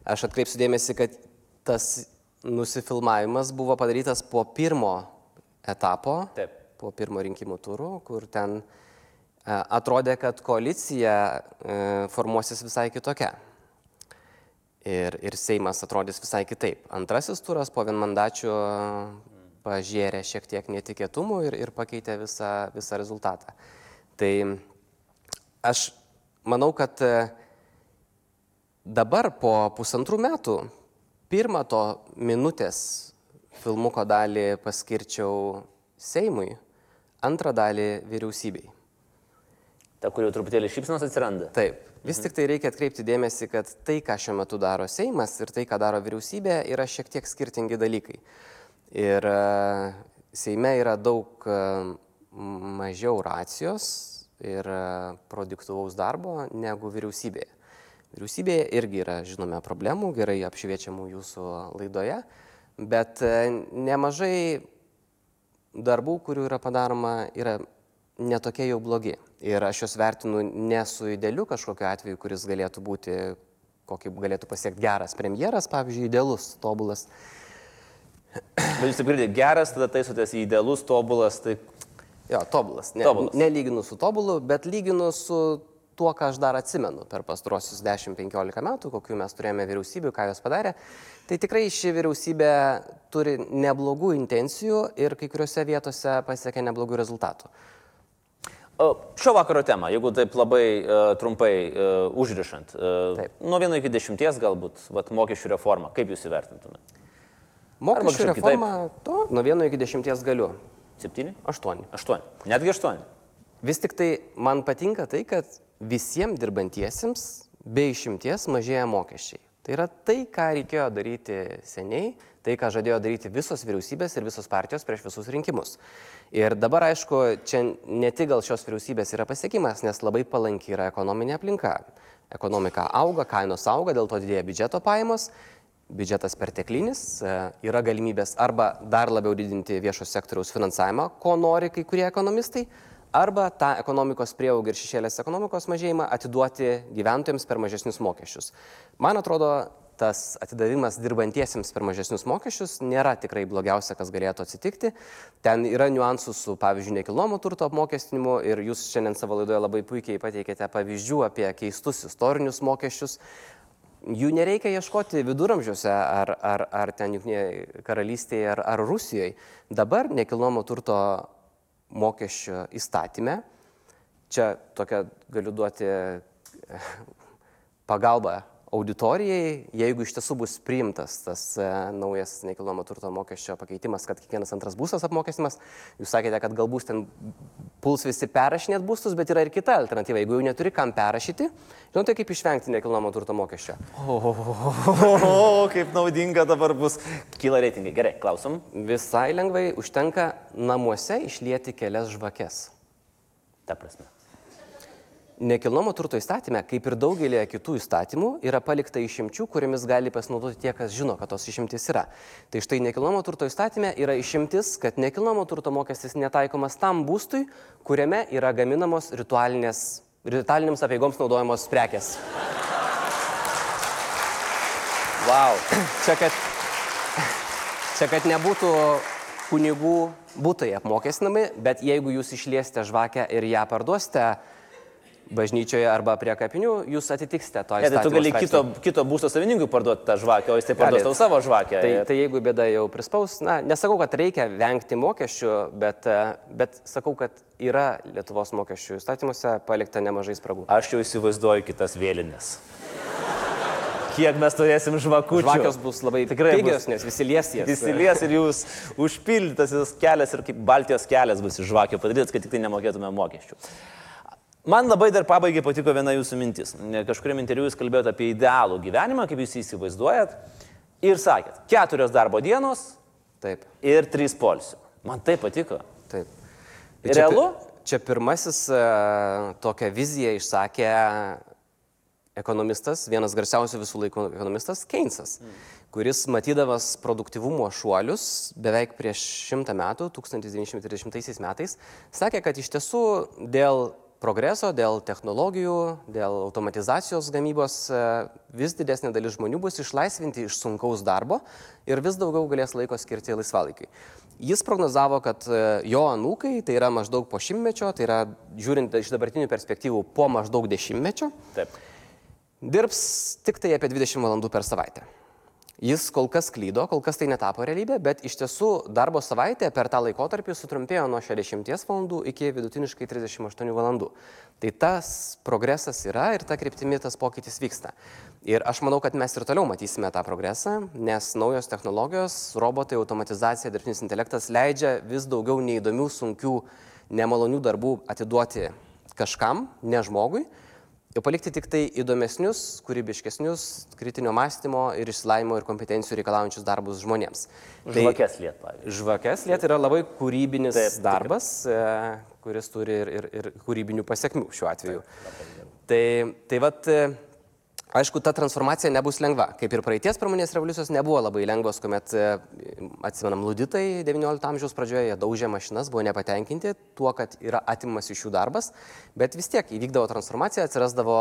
Aš atkreipsiu dėmesį, kad tas nusifilmavimas buvo padarytas po pirmo etapo, Taip. po pirmo rinkimų turų, kur ten e, atrodė, kad koalicija e, formuosis visai kitokia. Ir, ir Seimas atrodys visai kitaip. Antrasis turas po vienmandačių pažėrė šiek tiek netikėtumų ir, ir pakeitė visą, visą rezultatą. Tai aš manau, kad e, dabar po pusantrų metų pirmą to minutės filmuko dalį paskirčiau Seimui, antrą dalį vyriausybei. Ta, kur jau truputėlį šypsnos atsiranda. Taip. Vis tik tai reikia atkreipti dėmesį, kad tai, ką šiuo metu daro Seimas ir tai, ką daro vyriausybė, yra šiek tiek skirtingi dalykai. Ir e, Seime yra daug e, mažiau racijos ir e, produktyvaus darbo negu vyriausybėje. Vyriausybėje irgi yra, žinome, problemų, gerai apšviečiamų jūsų laidoje, bet nemažai darbų, kurių yra padaroma, yra netokie jau blogi. Ir aš juos vertinu ne su idealiu kažkokiu atveju, kuris galėtų būti, kokį galėtų pasiekti geras premjeras, pavyzdžiui, idealus, tobulas. Bet jūs taip girdite, geras, tada taisotės į idealus, tobulas, tai Jo, tobulas. Ne, Tobulas. Nelyginu su tobulu, bet lyginu su tuo, ką aš dar atsimenu per pastrosius 10-15 metų, kokiu mes turėjome vyriausybių, ką jos padarė. Tai tikrai ši vyriausybė turi neblogų intencijų ir kai kuriuose vietose pasiekė neblogų rezultatų. Šio vakaro tema, jeigu taip labai uh, trumpai uh, užrišant, uh, Taip. nuo 1 iki 10 galbūt, vat, mokesčių reforma, kaip jūs įvertintumėte? Mokesčių kažkaip kitaip. reforma, to nuo 1 iki 10 galiu. 7? 8. 8. Netgi 8. Vis tik tai man patinka tai, kad visiems dirbantiesiems be išimties mažėja mokesčiai. Tai yra tai, ką reikėjo daryti seniai, tai, ką žadėjo daryti visos vyriausybės ir visos partijos prieš visus rinkimus. Ir dabar, aišku, čia ne tik gal šios vyriausybės yra pasiekimas, nes labai palanki yra ekonominė aplinka. Ekonomika auga, kainos auga, dėl to didėja biudžeto pajamos, biudžetas perteklinis, e, yra galimybės arba dar labiau didinti viešo sektoriaus finansavimą, ko nori kai kurie ekonomistai, arba tą ekonomikos prieaugį ir šešėlės ekonomikos mažėjimą atiduoti gyventojams per mažesnius mokesčius. Man atrodo, tas atidavimas dirbantiesiems per mažesnius mokesčius nėra tikrai blogiausia, kas galėtų atsitikti. Ten yra niuansų su, pavyzdžiui, nekilnojamo turto apmokestinimu ir jūs šiandien savo laidoje labai puikiai pateikėte pavyzdžių apie keistus istorinius mokesčius. Jų nereikia ieškoti viduramžiuose ar, ar, ar ten jungtinėje karalystėje ar, ar Rusijoje. Dabar nekilnojamo turto mokesčio įstatymę, čia tokia galiu duoti pagalbą auditorijai, jeigu iš tiesų bus priimtas tas e, naujas nekilnojamo turto mokesčio pakeitimas, kad kiekvienas antras būstas apmokestimas, jūs sakėte, kad galbūt ten puls visi perrašinėti būstus, bet yra ir kita alternatyva. Jeigu jau neturi kam perrašyti, žinote, kaip išvengti nekilnojamo turto mokesčio? O, kaip naudinga dabar bus. Kyla reitingai. Gerai, klausom. Visai lengvai užtenka namuose išlieti kelias žvakes. Ta prasme. Nekilnojamo turto įstatymė, kaip ir daugelį kitų įstatymų, yra palikta išimčių, kuriamis gali pasinaudoti tie, kas žino, kad tos išimtis yra. Tai štai nekilnojamo turto įstatymė yra išimtis, kad nekilnojamo turto mokestis netaikomas tam būstui, kuriame yra gaminamos ritualinėms apieigoms naudojamos prekes. Wow. Čia kad, čia kad nebūtų kunigų būtai apmokestinami, bet jeigu jūs išliesite žvakę ir ją parduosite bažnyčioje arba prie kapinių, jūs atitiksite to Ne, tai tu gali kito, kito būsto savininkui parduoti tą žvakę, o jis tai parduos tau savo žvakę. Tai, tai jeigu bėda jau prispaus, na, nesakau, kad reikia vengti mokesčių, bet, e, bet sakau, kad yra Lietuvos mokesčių įstatymuose palikta nemažai spragų. Aš jau įsivaizduoju kitas vėlinės. Kiek mes turėsim žvakučių. Žvakios bus labai Tikrai pigios, nes visi lies jas. Įsilies ir jūs užpildytas tas kelias ir kaip Baltijos kelias bus iš žvakio padarytas, kad tik tai nemokėtume mokesčių. Man labai dar pabaigai patiko viena jūsų mintis. Kažkuriam interviu jūs kalbėjote apie idealų gyvenimą, kaip jūs įsivaizduojat. Ir sakėt, keturios darbo dienos Taip, ir trys polsio. Man tai patiko. taip. Realu? Čia, čia pirmasis uh, tokią viziją išsakė ekonomistas, vienas garsiausių visų laikų ekonomistas Keynesas, kuris matydamas produktivumo šuolius beveik prieš šimtą metų, 1930 metais, sakė, kad iš tiesų dėl progreso, dėl technologijų, dėl automatizacijos gamybos e, vis didesnė dalis žmonių bus išlaisvinti iš sunkaus darbo ir vis daugiau galės laiko skirti laisvalaikiai. Jis prognozavo, kad e, jo anūkai, tai yra maždaug po šimtmečio, tai yra žiūrint iš dabartinių perspektyvų po maždaug dešimtmečio, Taip. dirbs tik tai apie 20 valandų per savaitę. Jis kol kas klydo, kol kas tai netapo realybė, bet iš tiesų darbo savaitė per tą laikotarpį sutrumpėjo nuo 60 valandų iki vidutiniškai 38 valandų. Tai tas progresas yra ir ta kryptimi tas pokytis vyksta. Ir aš manau, kad mes ir toliau matysime tą progresą, nes naujos technologijos, robotai, automatizacija, dirbtinis intelektas leidžia vis daugiau neįdomių, sunkių, nemalonių darbų atiduoti kažkam, ne žmogui ir palikti tik tai įdomesnius, kūrybiškesnius, kritinio mąstymo ir išsilaimo ir kompetencijų reikalaujančius darbus žmonėms. Žvakės liet, pavyzdžiui. Žvakės liet yra labai kūrybinis Taip, Taip, darbas, e, kuris turi ir, ir, ir kūrybinių pasiekmių šiuo atveju. Tai, tai vat, e, Aišku, ta transformacija nebus lengva. Kaip ir praeities pramonės revoliucijos nebuvo labai lengvos, kuomet, e, atsimenam, luditai XIX amžiaus pradžioje, jie daužė mašinas, buvo nepatenkinti tuo, kad yra atimamas iš jų darbas, bet vis tiek įvykdavo transformacija, atsirasdavo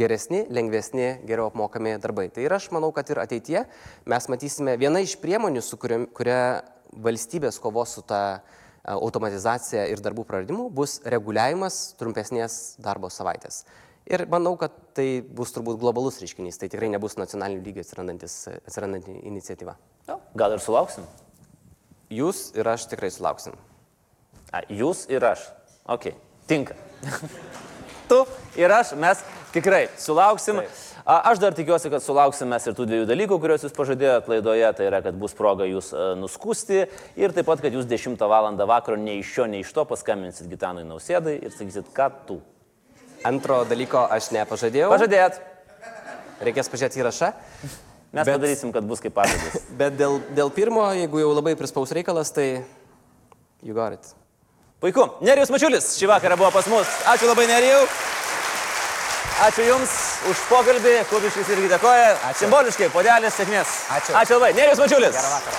geresni, lengvesni, geriau apmokami darbai. Tai ir aš manau, kad ir ateityje mes matysime vieną iš priemonių, su kuria, kuria valstybės kovos su ta e, automatizacija ir darbų praradimu, bus reguliavimas trumpesnės darbo savaitės. Ir manau, kad tai bus turbūt globalus reiškinys, tai tikrai nebus nacionalinių lygių atsirandanti iniciatyva. Jo, Gal ir sulauksim? Jūs ir aš tikrai sulauksim. A, jūs ir aš. Ok, tinka. tu ir aš, mes tikrai sulauksim. A, aš dar tikiuosi, kad sulauksim mes ir tų dviejų dalykų, kuriuos jūs pažadėjote laidoje. Tai yra, kad bus proga jūs a, nuskusti ir taip pat, kad jūs 10 val. vakaro nei iš šio, nei iš to paskambinsit Gitanui Nausėdai ir sakysit, ką tu. Antro dalyko aš nepažadėjau. Pažadėt. Reikės pažiūrėti įrašą. Mes Bet- padarysim, kad bus kaip pažadas. Bet dėl, dėl pirmo, jeigu jau labai prispaus reikalas, tai you got it. Puiku. Nerijus Mačiulis šį vakarą buvo pas mus. Ačiū labai, Nerijau. Ačiū Jums už pokalbį. Kubiškis irgi dėkoja. Ačiū. Simboliškai, podelis, sėkmės. Ačiū. Ačiū labai. Nerijus Mačiulis. Gerą vakarą.